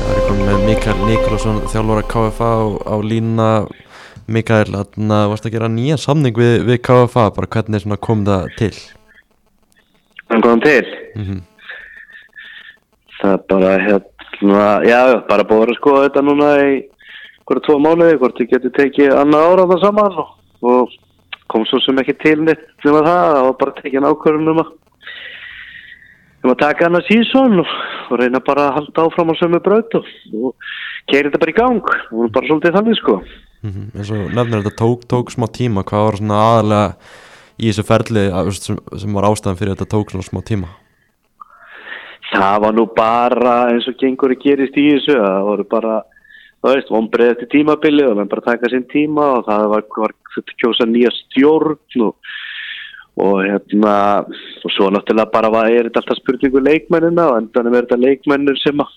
Það er komið með Mikael Nikolásson þjálfur að KFA á, á lína Mikael, þannig að varst að gera nýja samning við, við KFA, bara hvernig kom það til? Hann kom til. Mm Það er bara hérna, já, bara búið að skoða þetta núna í hverju tvo mánuði, hvort þið getur tekið annað ára það saman og, og kom svo sem ekki til neitt nema það, það var bara tekið ákvörðun um að um að taka annað síðan og, og reyna bara að halda áfram á sömu braut og, og keira þetta bara í gang og bara svolítið þannig sko. -hmm. eins og nefnir þetta tók, tók smá tíma, hvað var svona aðalega í þessu ferli að, sem, sem var ástæðan fyrir þetta tók svona smá tíma? Það var nú bara eins og gengur að gerist í þessu, það voru bara það veist, vonbreið eftir tímabili og menn bara taka sinn tíma og það var, var kjósa nýja stjórn og, og hérna og svo náttúrulega bara var, er þetta alltaf spurningu leikmennina og endanum er þetta leikmennir sem að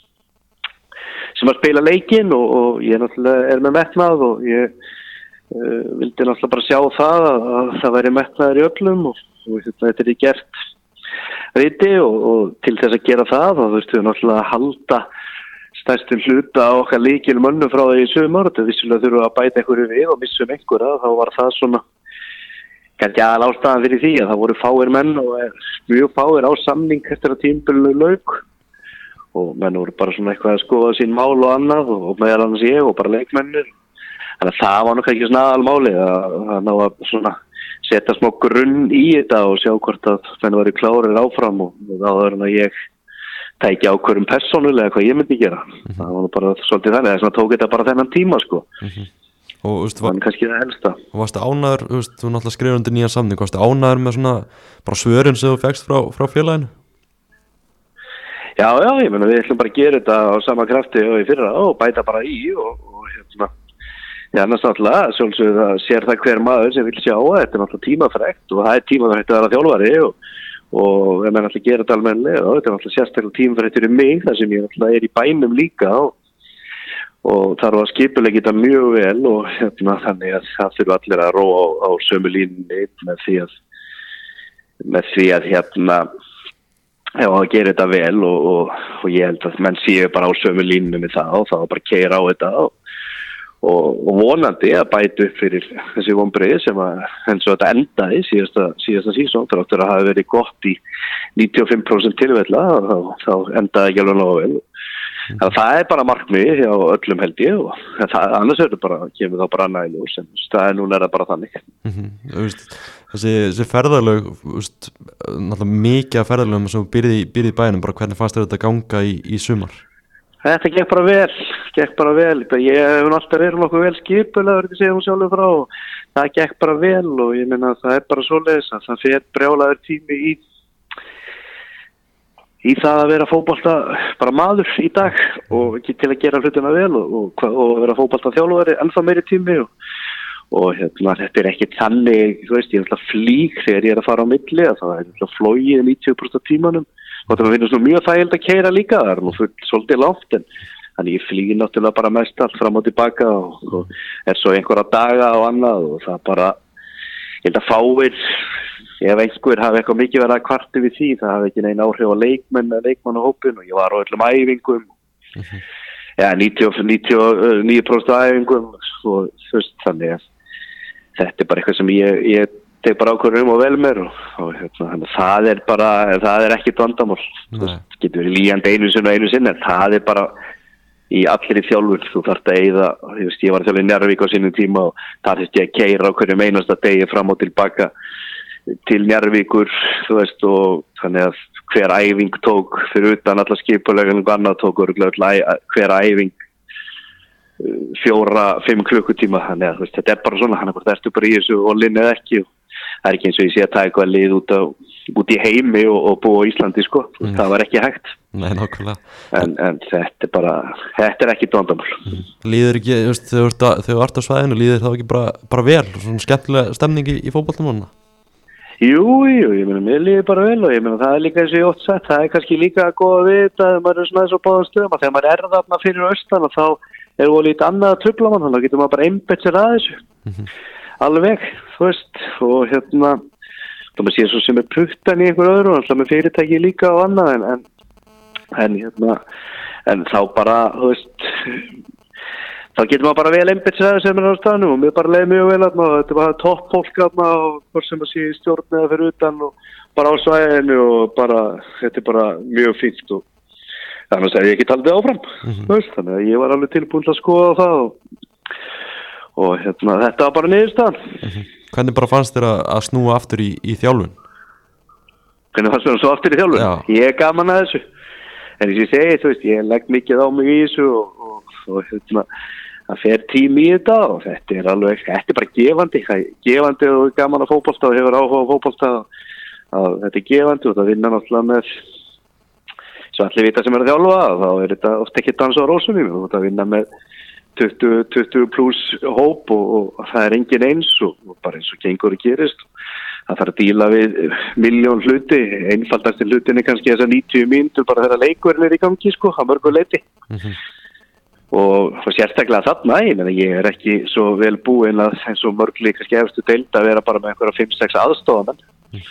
sem að spila leikin og, og ég náttúrulega er með metnað og ég uh, vildi náttúrulega bara sjá það að, að það væri metnaður í öllum og, og þetta er í gert riti og, til þess að gera það þá þurftum við náttúrulega að halda stærstum hluta á okkar líkil mönnu frá því í sögumar þetta vissulega þurfum að bæta einhverju við og missum einhverja. Þá var það svona kannski aðal ástæðan fyrir því að það voru fáir menn og mjög fáir á samning eftir að tímbilinu lauk. Og menn voru bara svona eitthvað að skoða sín mál og annað og meðal annars ég og bara leikmennir. Þannig að það var nokkað ekki svona aðal máli að, að ná að svona setja smá grunn í þetta og sjá hvort að menn var í klárir áfram og, og tækja ákvörum persónulega hvað ég myndi gera. Það var bara svolítið þannig þess að tók þetta bara þennan tíma sko. Og, veist, það var, var kannski það helsta. Og varstu ánæður, þú veist, þú náttúrulega skrifur undir nýja samning, varstu ánæður með svona bara svörin sem þú fegst frá, frá félaginu? Já, já, ég menna við ætlum bara að gera þetta á sama krafti og í fyrra og bæta bara í og, og hérna. Já, annars náttúrulega, sjálfsögðu það sér það hver maður sem vil sjá þetta er náttúrulega tímafrækt og það er tímafrækt að vera þjálfari og, og ef maður náttúrulega gera þetta almennilega og þetta er náttúrulega sérstaklega tímafrækt fyrir mig þar sem ég náttúrulega er í bænum líka og, og þarf að skipulegja þetta mjög vel og hérna þannig að það þurfa allir að róa á, á sömu línni með því að með því að hérna Já, að gera þetta vel og, og, og ég held að menn séu bara á sömu línu með það og þá bara keira á þetta og, og vonandi að bæta upp fyrir þessi vonbreið sem að eins og þetta endaði síðasta, síðasta sísón þáttur að hafa verið gott í 95% tilvella og þá, endaði ekki alveg náðu vel. Þannig að það er bara markmið hjá öllum held ég og það, annars er þetta bara, kemur þá bara ljós en það er núna er það bara þannig. Mm -hmm. þessi, þessi ferðalög veist, náttúrulega mikið af ferðalögum sem byrði, byrði í bænum, bara hvernig fannst þetta ganga í, í sumar? Þetta gekk bara vel, gekk bara vel, ég hef alltaf verið nokkuð vel skipulegur til að hún sjálfur frá og það gekk bara vel og ég minna að það er bara svo leiðis að það fyrir brjálaður tími í í það að vera fókbalta bara maður í dag og ekki til að gera hlutina vel og, og, og vera fókbalta þjálfari ennþá meiri tími og, og hérna, þetta er ekki þannig, þú veist, ég er alltaf flík þegar ég er að fara á milli að það er alltaf flóið 90% af tímanum og það finnst nú mjög þægild að keira líka það er nú full, svolítið látt en þannig ég flýði náttúrulega bara mest allt fram og tilbaka og er svo einhverja daga og annað og það bara ég held að fáir ef einhver hafi eitthvað mikið verið að kvarti við því það hafi ekki neina áhrif á leikmenn leikmenn og hópin og ég var á öllum æfingum mm -hmm. ja, 99% 99 æfingum og þú veist þannig að þetta er bara eitthvað sem ég, ég teg bara ákvörður um og vel mér og, og hérna, það er bara það er ekki vandamál. Það getur verið líjandi einu sinni og einu sinni en það er bara í allir í þjálfur, þú þarfst að eigða ég, veist, ég var þjálfur í Njárvík á sínum tíma og það þurfti að keira á hverjum einasta degi fram og tilbaka til Njárvíkur þú veist og þannig að hver æfing tók fyrir utan alla skipulegan og annað tók hver æfing fjóra, fimm klukkutíma. Þannig að veist, þetta er bara svona, hann er bara þerstu bara í þessu og linnið ekki og það er ekki eins og ég sé að er eitthvað lið út, á, út í heimi og, og búa á Íslandi sko, mm. það var ekki hægt Nei, en, en þetta er bara, þetta er ekki dóndamál mm. Líður ekki, þegar þú ert á svæðinu líður það ekki bara, bara vel svona skemmtilega stemning í, núna Jú, jú, ég meina, mér líður bara vel og ég meina, það er líka eins og ég ótt sett, það er kannski líka að góða við að maður er svona þess að báða stöðum að þegar maður er þarna fyrir austan og þá er það lítið annað að tröfla mann, þannig að getur maður bara einbett sér að þessu. Mm -hmm. Alveg, þú veist og hérna þá maður sé svo sem er puttan í einhver öðru og alltaf með fyrirtæki líka og annað en, en, en hérna en þá bara, þú veist þá getur maður bara vel einbitt sér sem er á staðnum og mér bara leiði mjög vel að þetta er bara topp fólk að maður og hvort sem að sé í stjórn eða fyrir utan og bara á svæðinu og bara þetta er bara mjög fínt og þannig að ég get aldrei áfram mm -hmm. þannig að ég var alveg tilbúin að skoða það og, og hérna, þetta var bara niðurstaðan mm -hmm. Hvernig bara fannst þér að, snúa aftur í, í þjálfun? Hvernig fannst þér að svo aftur í þjálfun? Já. Ég er gaman að þessu en þess að ég segi, þú veist, ég legg mikið á mig í þessu og, og, og hérna það fer tím í þetta og þetta er alveg, þetta er bara gefandi gefandi og gaman að fókbalsta og hefur áhuga á fókbalsta og þetta er gefandi og það vinna náttúrulega með svo allir vita sem er að þjálfa þá er þetta ofta ekki dans á rósunum og það vinna með 20, 20 pluss hóp og, og það er engin eins og, og bara eins og gengur að gerist það þarf að díla við miljón hluti einfaldast í hlutinni kannski þess að 90 mínutur bara þegar leikurinn er í gangi sko, að mörgur leiti mm -hmm. og sérstaklega þarna ég, ég er ekki svo vel búinn að eins og mörgli kannski efstu deild að vera bara með einhverja 5-6 aðstofamenn mm -hmm.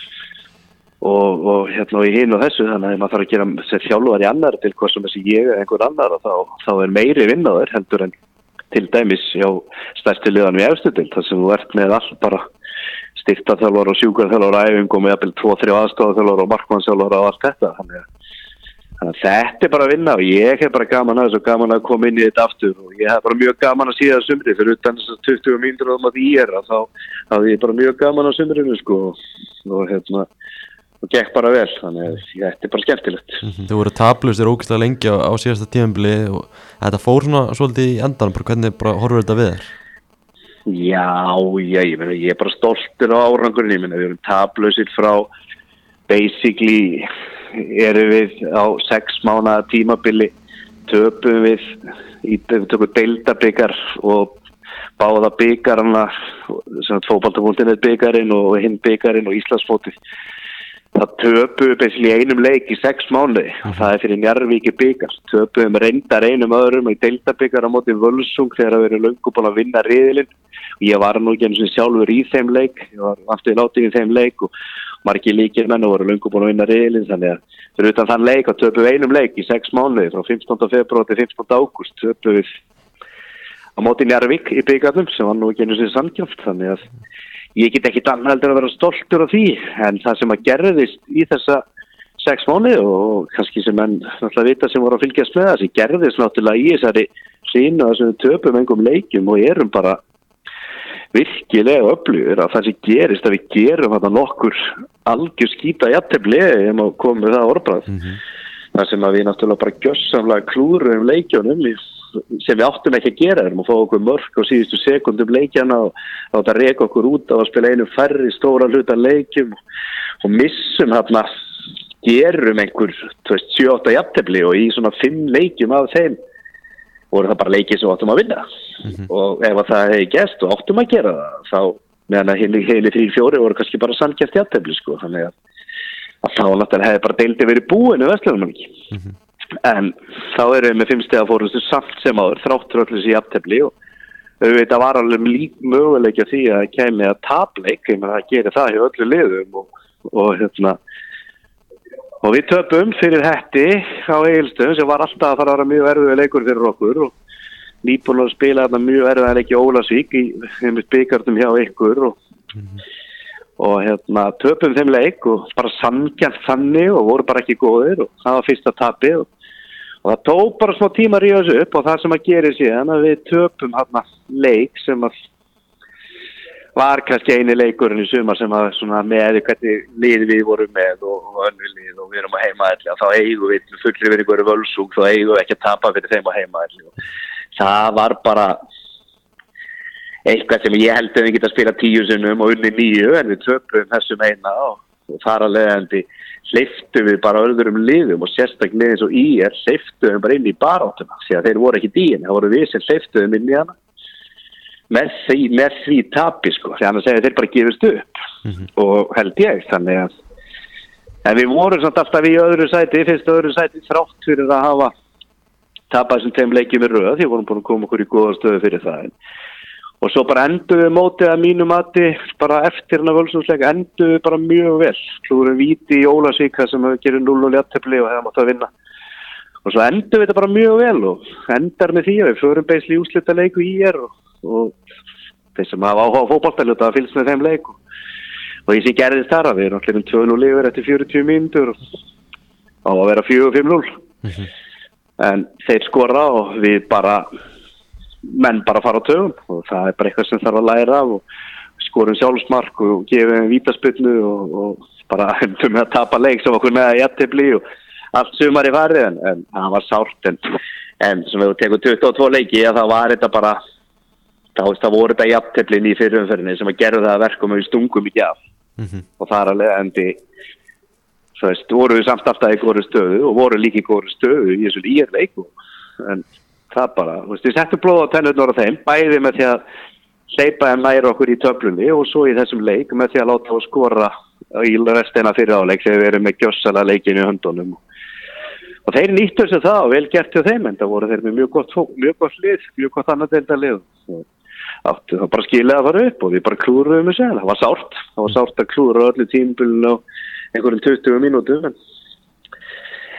og, og hérna og í hinn og þessu þannig að maður þarf að gera sér þjálfur í annar til hvað sem þessi ég er einhver annar og þá, þá er meiri vinnaður heldur en til dæmis hjá stærsti liðan við efstudil þar sem þú ert með all bara styrtaþjálfur og sjúkarþjálfur og æfingum með jafnvel 2-3 aðstofaþjálfur og markmannsþjálfur og allt þetta. Þannig að þetta er bara að vinna og ég hef bara gaman að þessu gaman að koma inn í þetta aftur og ég hef bara mjög gaman að síða sumri fyrir utan þess að 20 mínútur á maður í er þá hafði ég bara mjög gaman að sumrinu sko. Og hérna og gekk bara vel, þannig að þetta er bara skemmtilegt mm -hmm. Þú voru tablusir ógæslega lengi á, á síðasta tímanbili og þetta fór svona svolítið í endan bara hvernig bara horfur þetta við þér? Já, já, ég, meni, ég er bara stoltur á árangurinn, ég menna við erum tablusir frá basically erum við á sex mánu tímabili töpum við í tökum deildabikar og báða byggarna fókbaltabúndinni byggarinn og hinn byggarinn og Íslandsfótið það töpu besli einum leik í sex mánu og það er fyrir Njarvíki byggar töpuðum reyndar einum öðrum í deildabyggar á móti völsung þegar það verið lungu búin að vinna riðilinn. Og ég var nú ekki eins og sjálfur í þeim leik. Ég var aftur í látið í þeim leik og margir líkir menn og voru lungu búin að vinna riðilinn. Þannig að fyrir utan þann leik að töpuðum einum leik í sex mánu frá 15. februar til 15. ágúst töpuðum á móti Njarvík í byggarnum sem var nú ekki eins og samkjöft þannig að ég get ekki þannig heldur að vera stoltur af því en það sem að gerðist í þessa sex mánu og kannski sem enn náttúrulega vita sem voru að fylgjast með þessi gerðist náttúrulega í þessari sínu að þessum töpum engum leikjum og erum bara virkilega öflugur að það sem gerist að við gerum þetta nokkur algjör skýta jættefli ef maður komið það orðbræð mm -hmm. þar sem að við náttúrulega bara gjössamlega klúrum um leikjónum í sem við áttum ekki að gera. Erum að fá okkur mörg á síðustu sekundum leikjana og átt að reyka okkur út á að spila einu færri stóra hluta leikjum. Og missum hérna gerum einhver 7-8 jafntefni og í svona 5 leikjum af þeim voru það bara leikið sem áttum að vinna. Mm -hmm. og ef það hefði gæst og áttum að gera það þá meðan að heilig 3-4 voru kannski bara sannkjæft jafntefni sko. Þannig að, þá náttúrulega hefði bara deildið verið búinu vestlunum ekki. -hmm en þá erum við með fimmstega fórhustu samt sem áður þráttur allir þessi jafntefni og auðvitað var alveg lík möguleik að því að að tapleik en það gerir það hjá öllu liðum og, og hérna og við töpum fyrir hætti á Egilstöðum sem var alltaf að fara að vera mjög erfið leikur fyrir okkur og nýbúin að spila þarna mjög erfið að leikja Ólasvík í byggartum hjá ykkur og, mm -hmm. og hérna töpum þeim leik og bara samkjæmt þannig og voru bara ekki góðir og það var fyrsta tapið og og það tók bara smá tíma að ríða þessu upp og það sem að gera síðan að við töpum hérna leik sem að var kannski eini leikurinn í sumar sem að með hvernig lið við vorum með og, og önnu lið og við erum á heimaðalli og þá eigum við fullri verið hverju völsúk þá eigum við ekki að tapa fyrir þeim á heimaðalli og það var bara eitthvað sem ég held að við geta að spila tíu sunnum og unni nýju en við töpum þessum eina og þar að leiðandi hleyftu við bara öðrum liðum og sérstaklega eins og í er hleyftu við bara inn í baráttuna því að þeir voru ekki dýin, það voru við sem hleyftu við inn í hana með því, með því tapi sko því að þeir bara gefist upp mm -hmm. og held ég þannig að en við vorum samt alltaf í öðru sæti fyrst öðru sæti þrátt fyrir að hafa tapað sem þeim leikjum í röð því vorum búin að koma okkur í góða stöðu fyrir það og svo bara endur við mótið að mínu mati bara eftir hann að völsumsleik endur við bara mjög vel. Klúrum viti í Ólasvíka sem hefur gerðið 0 og léttefli og hefði mátt að vinna. Og svo endur við þetta bara mjög vel og endar með því að við förum beisli úslita leiku í er og, og þeir sem hafa áhuga á fókbaltæluta að fylgst með þeim leiku og því sem gerðist þar að við erum allir um 2-0 yfir eftir 40 mínútur og á að vera 4-5-0 en þeir skora og við bara menn bara fara á tögum og það er bara eitthvað sem þarf að læra af og skorum sjálfsmark og gefum vítaspilnu og, og bara höndum með að tapa leik sem okkur neða jættibli og allt sumar í farið. En, en það var sárt. En, en sem við tekum 22 leiki að það var þetta bara þá veist það voru þetta jættiblin í fyrirumferðinni sem að gera það að verkum við stungum ekki af og það er alveg endi þú veist, voru við samt alltaf í góru stöðu og voru líka í góru stöðu í þessu líðarleiku en það bara, þú veist, við settum blóð á tennurnar á þeim, bæði með því að hleypa en næra okkur í töflunni og svo í þessum leik með því að láta á skora í restina fyrir áleik þegar við erum með gjössala leikin í höndunum. Og þeir nýttu þessu það og vel gert til þeim en það voru þeir með mjög gott, mjög gott lið, mjög gott annað delta lið áttu það bara skilja að fara upp og við bara klúruðum þessu, það var sárt það var sárt að klúra öllu tímbulun og einhverjum 20 mínútu en,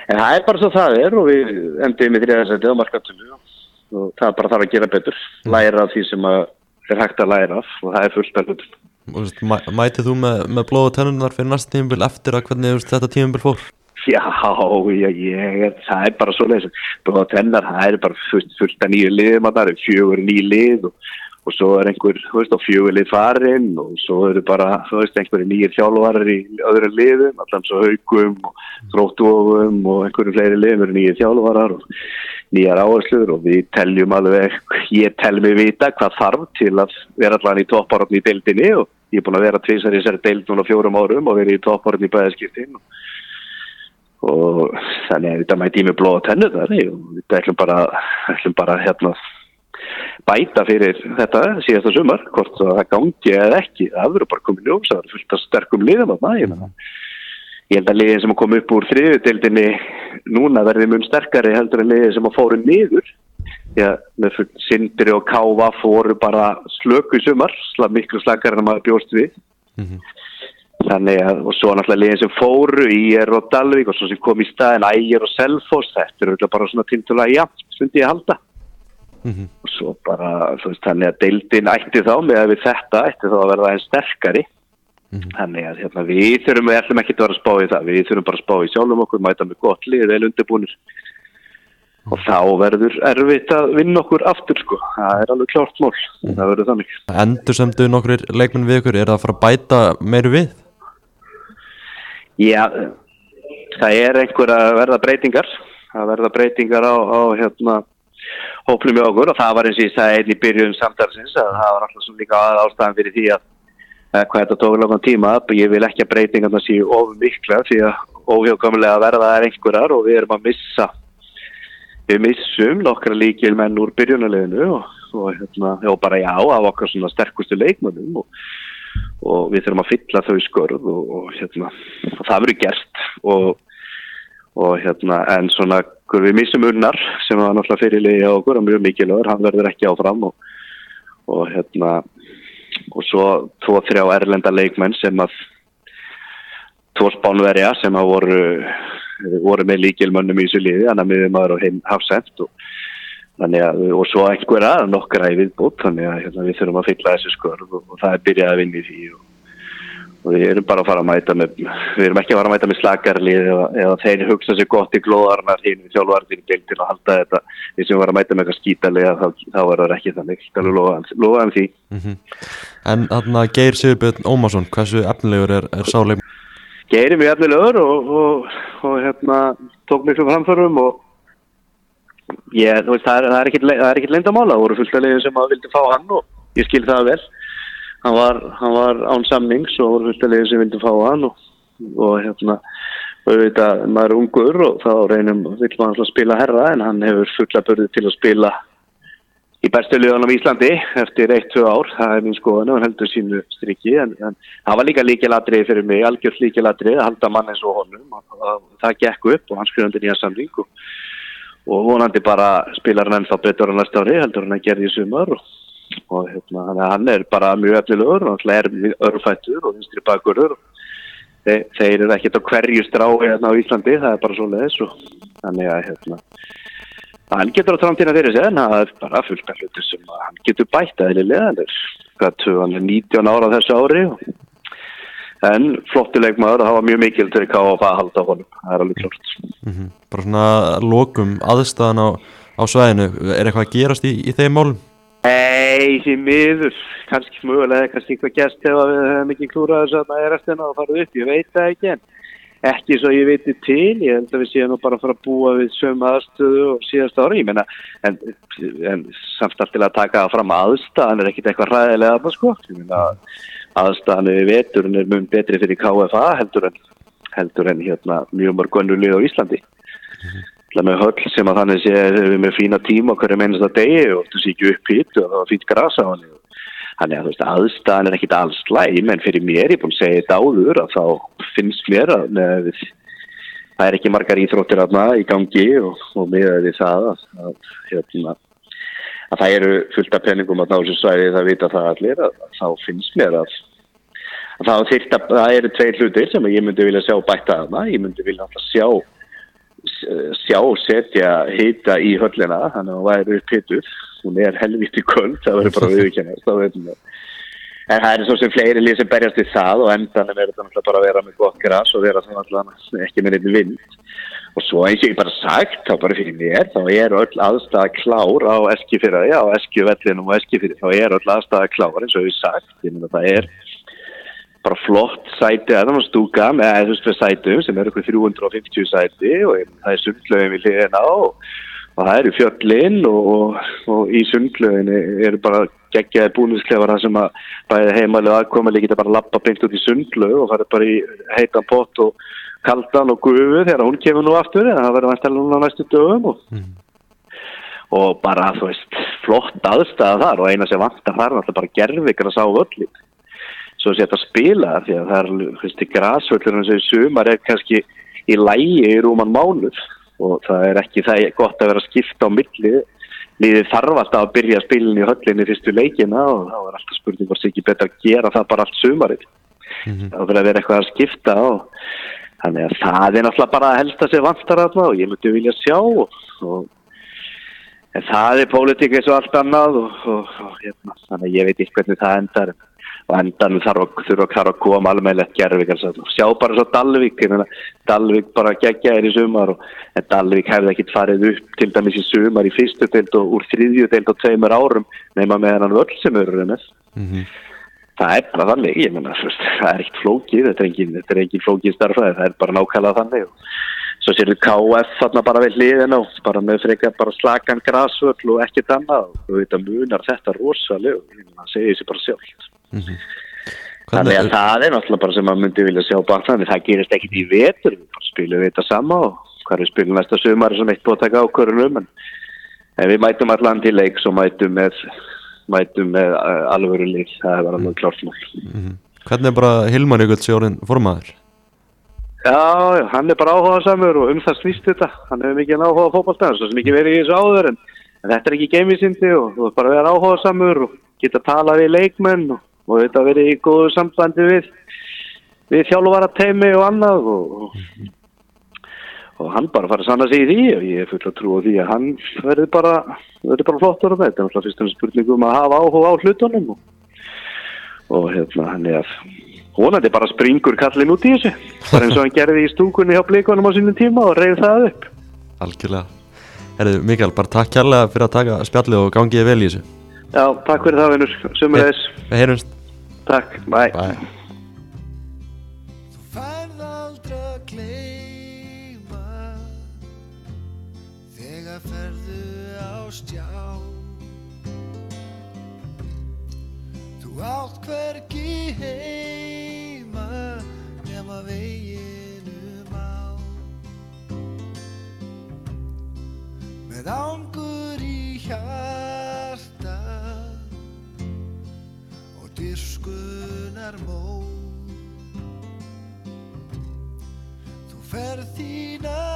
en það er bara svo það er og við endiðum í þriðarsætið á markatölu og það bara þarf að gera betur. Læra af því sem er hægt að læra af og það er fullt af hlutum. Mæ, Mætið þú með, með blóð og tennunar fyrir næst tímbil eftir að hvernig þetta tímbil fór? Já, já, ég, það er bara svo leiðis blóð og tennar, það er bara fullt, fullt af nýju liðum það er fjögur nýju lið og, og svo er einhver, þú veist, á fjögur lið farinn og svo eru bara, þú veist, einhverju nýjir þjálfarar í öðru liðum allan svo haugum og þróttúofum og einhverju fleiri liðum eru nýjir þjálfarar og nýjar áherslur og við teljum alveg, ég tel mig vita hvað þarf til að vera allan í topparotni í deildinni og ég er búin að vera tvísar í sér deild núna fjórum árum og verið í topparotni í bæðaskiptin og, þannig að þetta mæti ég með blóða tennu þar og við ætlum bara, ætlum bara hérna bæta fyrir þetta síðasta sumar, hvort það gangi eða ekki, það verður bara komin óms það verður fullt af sterkum liðum að maður ég held að liðin sem að koma upp úr þriðudeldinni núna verði mun sterkari heldur en liðin sem að fóru niður. Já, með sindri og káfa fóru bara slöku sumar slag, miklu slakar en að maður bjóst við. Mm -hmm. þannig að og svo náttúrulega liðin sem fóru í er og Dalvik og svo sem kom í staðin ægir og Selfos þetta eru bara svona tindulega jafn stundi ég að halda mm -hmm. og svo bara veist, þannig að deildin ætti þá með að við þetta ætti þá að verða einn sterkari Mm -hmm. Þannig að hérna, við þurfum, við ætlum ekki að vera að spá í það, við þurfum bara að spá í sjálfum okkur, mæta með gott lið, vel undirbúinir og þá verður erfitt að vinna okkur aftur sko, það er alveg klárt mál, mm það verður þannig. Endur sem du nokkur leikmenn við ykkur, er það að fara að bæta meiru við? Já, það er einhver að verða breytingar, að verða breytingar á, á hérna, hóplum í okkur. Og það var eins og ég sagði einn í byrjun samtalsins að það var alltaf svona líka ástæðan fyrir því að hvað þetta tók langan tíma. Ég vil ekki að breytingarna séu of mikla því að óhjóðkomulega verða er einhverjar og við erum að missa við missum nokkra líkil menn úr byrjunuleginu og, og hérna, já bara já af okkar svona sterkustu leikmannum og, og við þurfum að fylla þau skörð og, og hérna og það verður gert. Og hérna en svona við missum unnar sem var náttúrulega fyrirlegi á okkur og mjög mikilvægur, hann verður ekki áfram og hérna og svo tvo þrjá erlenda leikmenn sem að tvo spánverja sem að voru voru með líkilmönnum í þessu liði þannig að miður maður á heim hafsend og, að, og svo einhverja nokkra í viðbútt þannig að hérna, við þurfum að fylla þessu skörð og, og það er byrjað að vinna í því og, og við erum bara að fara að mæta með við erum ekki að fara að mæta með slagarlið eða, eða þeir hugsa sér gott í við þjálfvarðin til til að halda þetta. Við sem varum að mæta með eitthvað skítalega þá, þá er það ekki þannig, það er lofaðan því. Mm -hmm. En þarna Geir Sigurbjörn Ómarsson, hversu efnilegur er, er sáleik? Geir er mjög efnilegur og, og, og hérna tók miklu framförum og ég, veist, það er ekkert leindamála, það voru fullt af leginn sem að vildi fá hann og ég skil það vel hann var, hann var án samnings og voru fullt af leginn sem vildi fá hann og, og hérna og við veit að maður er ungur og þá reynum vil maður að spila herra en hann hefur fulla börði til að spila í liðanum í Íslandi eftir 1-2 ár, það er minn skoðan og hann heldur sínu strikki en, en það var líka líkilatrið fyrir mig, algjörð líkilatrið að halda mann eins og honum. Það gekk upp og hann skrifandi nýja samling og, og vonandi bara spilar hann ennþá betur á næsta ári heldur hann að gera í sumar og, og hérna, að hann er bara mjög efnilegur og hann er örfættur og vinstri bakurur þeir, þeir eru ekkert á hverju strái hérna á Íslandi, það er bara svo leiðis og þannig að hérna hann getur á framtíðina fyrir sig en það er bara fullt af hlutu sem að hann getur bætt eðlilega, hann er, hvað, hann er 19 ára þessu ári en flottileg maður það var mjög mikil til að halda honum það er alveg klart mm -hmm. Bara svona lokum aðstæðan á, á svæðinu, er eitthvað að gerast í, í þeim málum? Nei, því miður, kannski mögulega, kannski eitthvað gæst ef við hefum ekki klúrað þess að er eftir að fara upp, ég veit það ekki en ekki svo ég veitir til, ég held að við séum bara að fara að búa við sömu aðstöðu og síðast ári, ég menna, en, en samt allt til að taka fram aðstæðan er ekkit eitthvað ræðilega að sko, ég menna aðstæðan við veturinn er mjög betri fyrir KFA heldur en, heldur en hérna mjög mörg önnulið á Íslandi. Með höll sem að þannig sé við með fína tíma hverju mennast að degi og þú sé ekki upp hitt og það var fýtt grasa á hann þannig að þú veist aðstæðan er ekkit alls slæm en fyrir mér, ég er búin að segja þetta áður að þá finnst mér að með, það er ekki margar íþróttir aðna í gangi og, og með því það að, að, hérna, að það eru fullt af penningum að ná þessu svæði það vita það allir að, þá finnst mér að það, það eru tveir hlutir sem ég myndi vilja sjá bæta aðna, ég myndi vilja alltaf sjá sjá setja hýta í höllina þannig að það væri pittur hún er helviti kvöld, það verður bara viðkennast en það er svo sem fleiri sem berjast í það og endanum er þetta bara að vera með gott græs og vera ekki með nefnir vind. Og svo eins og ég bara sagt þá bara fyrir mér, þá er öll aðstæða klár á eskifyrraði, á eskivellinu og eskifyrri, þá er öll aðstæða klár eins og ég sagt, ég að það er bara flott sæti að það var stúka með við sætum sem eru eitthvað 350 sæti og það er sundlögin við liðina og, og það eru fjöllin og, og, og í sundlögin eru bara geggjaði búnisklefar það sem að bæði heimalega aðkomali geta bara lappa beint út í sundlög og fara bara í heitan pott og kaldan og gufu þegar hún kemur nú aftur en það verður vantilega núna næstu dögum og mm. og bara þú veist flott aðstæða þar og eina sem vantar þar er alltaf bara gerðvikar að sá völlin svo að setja að spila því að það er, eins og í sumar er kannski í lægi í rúman mánuð. Og það er ekki það er gott að vera að skipta á milli. Liðið þarf alltaf að byrja að spilin í höllinni fyrstu leikina og þá er alltaf spurning hvort það ekki betra að gera það bara allt sumarið. Mm -hmm. þá fyrir að vera eitthvað að skipta og þannig að það er náttúrulega bara að helsta sig vantar alltaf og ég myndi vilja sjá og, og en það er pólitík eins og allt annað og, og, og hérna, þannig að ég veit ekki hvernig það endar og endan þarf að koma almeðlegt gerðvík sjá bara svo Dalvik Dalvik bara gegja er í sumar og Dalvik hefði ekkit farið upp til dæmis í sumar í fyrstu deild og úr þriðju deild og tveimur árum nema með hennan völd sem eru mm -hmm. það er bara þannig menna það er ekkit flókið þetta er engin, engin flókið starfæði það er bara nákvæmlega þannig og svo við KF þarna bara við hliðin á bara með frekar bara slagan grasvöld og ekkit annað og þetta munar þetta rosalega það segir sér bara sjálf Mm -hmm. Þannig að það er náttúrulega bara sem maður myndi vilja sjá baka þannig að það gerist ekkit í vetur spilum við þetta sama og hvað er spilum næsta sumar sem eitt búið að taka ákvörðunum en, en við mætum allan til leiks og mætum með, mætum með uh, alvöru líf, það er alveg klart mál mm -hmm. Hvernig er bara Hilmar Jökull sjórin formaður? Já, hann er bara áhugað samur og um það snýst þetta hann hefur mikið áhugað fókbaltæðar svo sem ekki verið í þessu áður en, en þetta er ekki geimísindi og þú er bara að vera áhugað samur og geta talað við leikmenn og og þetta verið í góðu sambandi við við þjálfvara teimi og annað og, og hann bara farið sann að segja því og ég er full að trúa því að hann verið bara, verið bara flottur og þetta. Er náttúrulega fyrst og spurningum að hafa áhuga á hlutunum og, og hérna hann er vonandi bara springur kallin út í þessu. Bara eins og hann gerði í stúkunni hjá blíkonum á sínum tíma og reyði það upp. Algjörlega. Herðu Mikael, bara takk kærlega fyrir að taka spjallið og gangiði vel í þessu. Já, takk fyrir það vinnur, sömulegis Við heyrumst Takk, bye, bye. Þú færð aldrei að gleima Þegar ferðu á stjá. Þú átt hverki heima Nefna veginum á Með ángur í hjarta destino.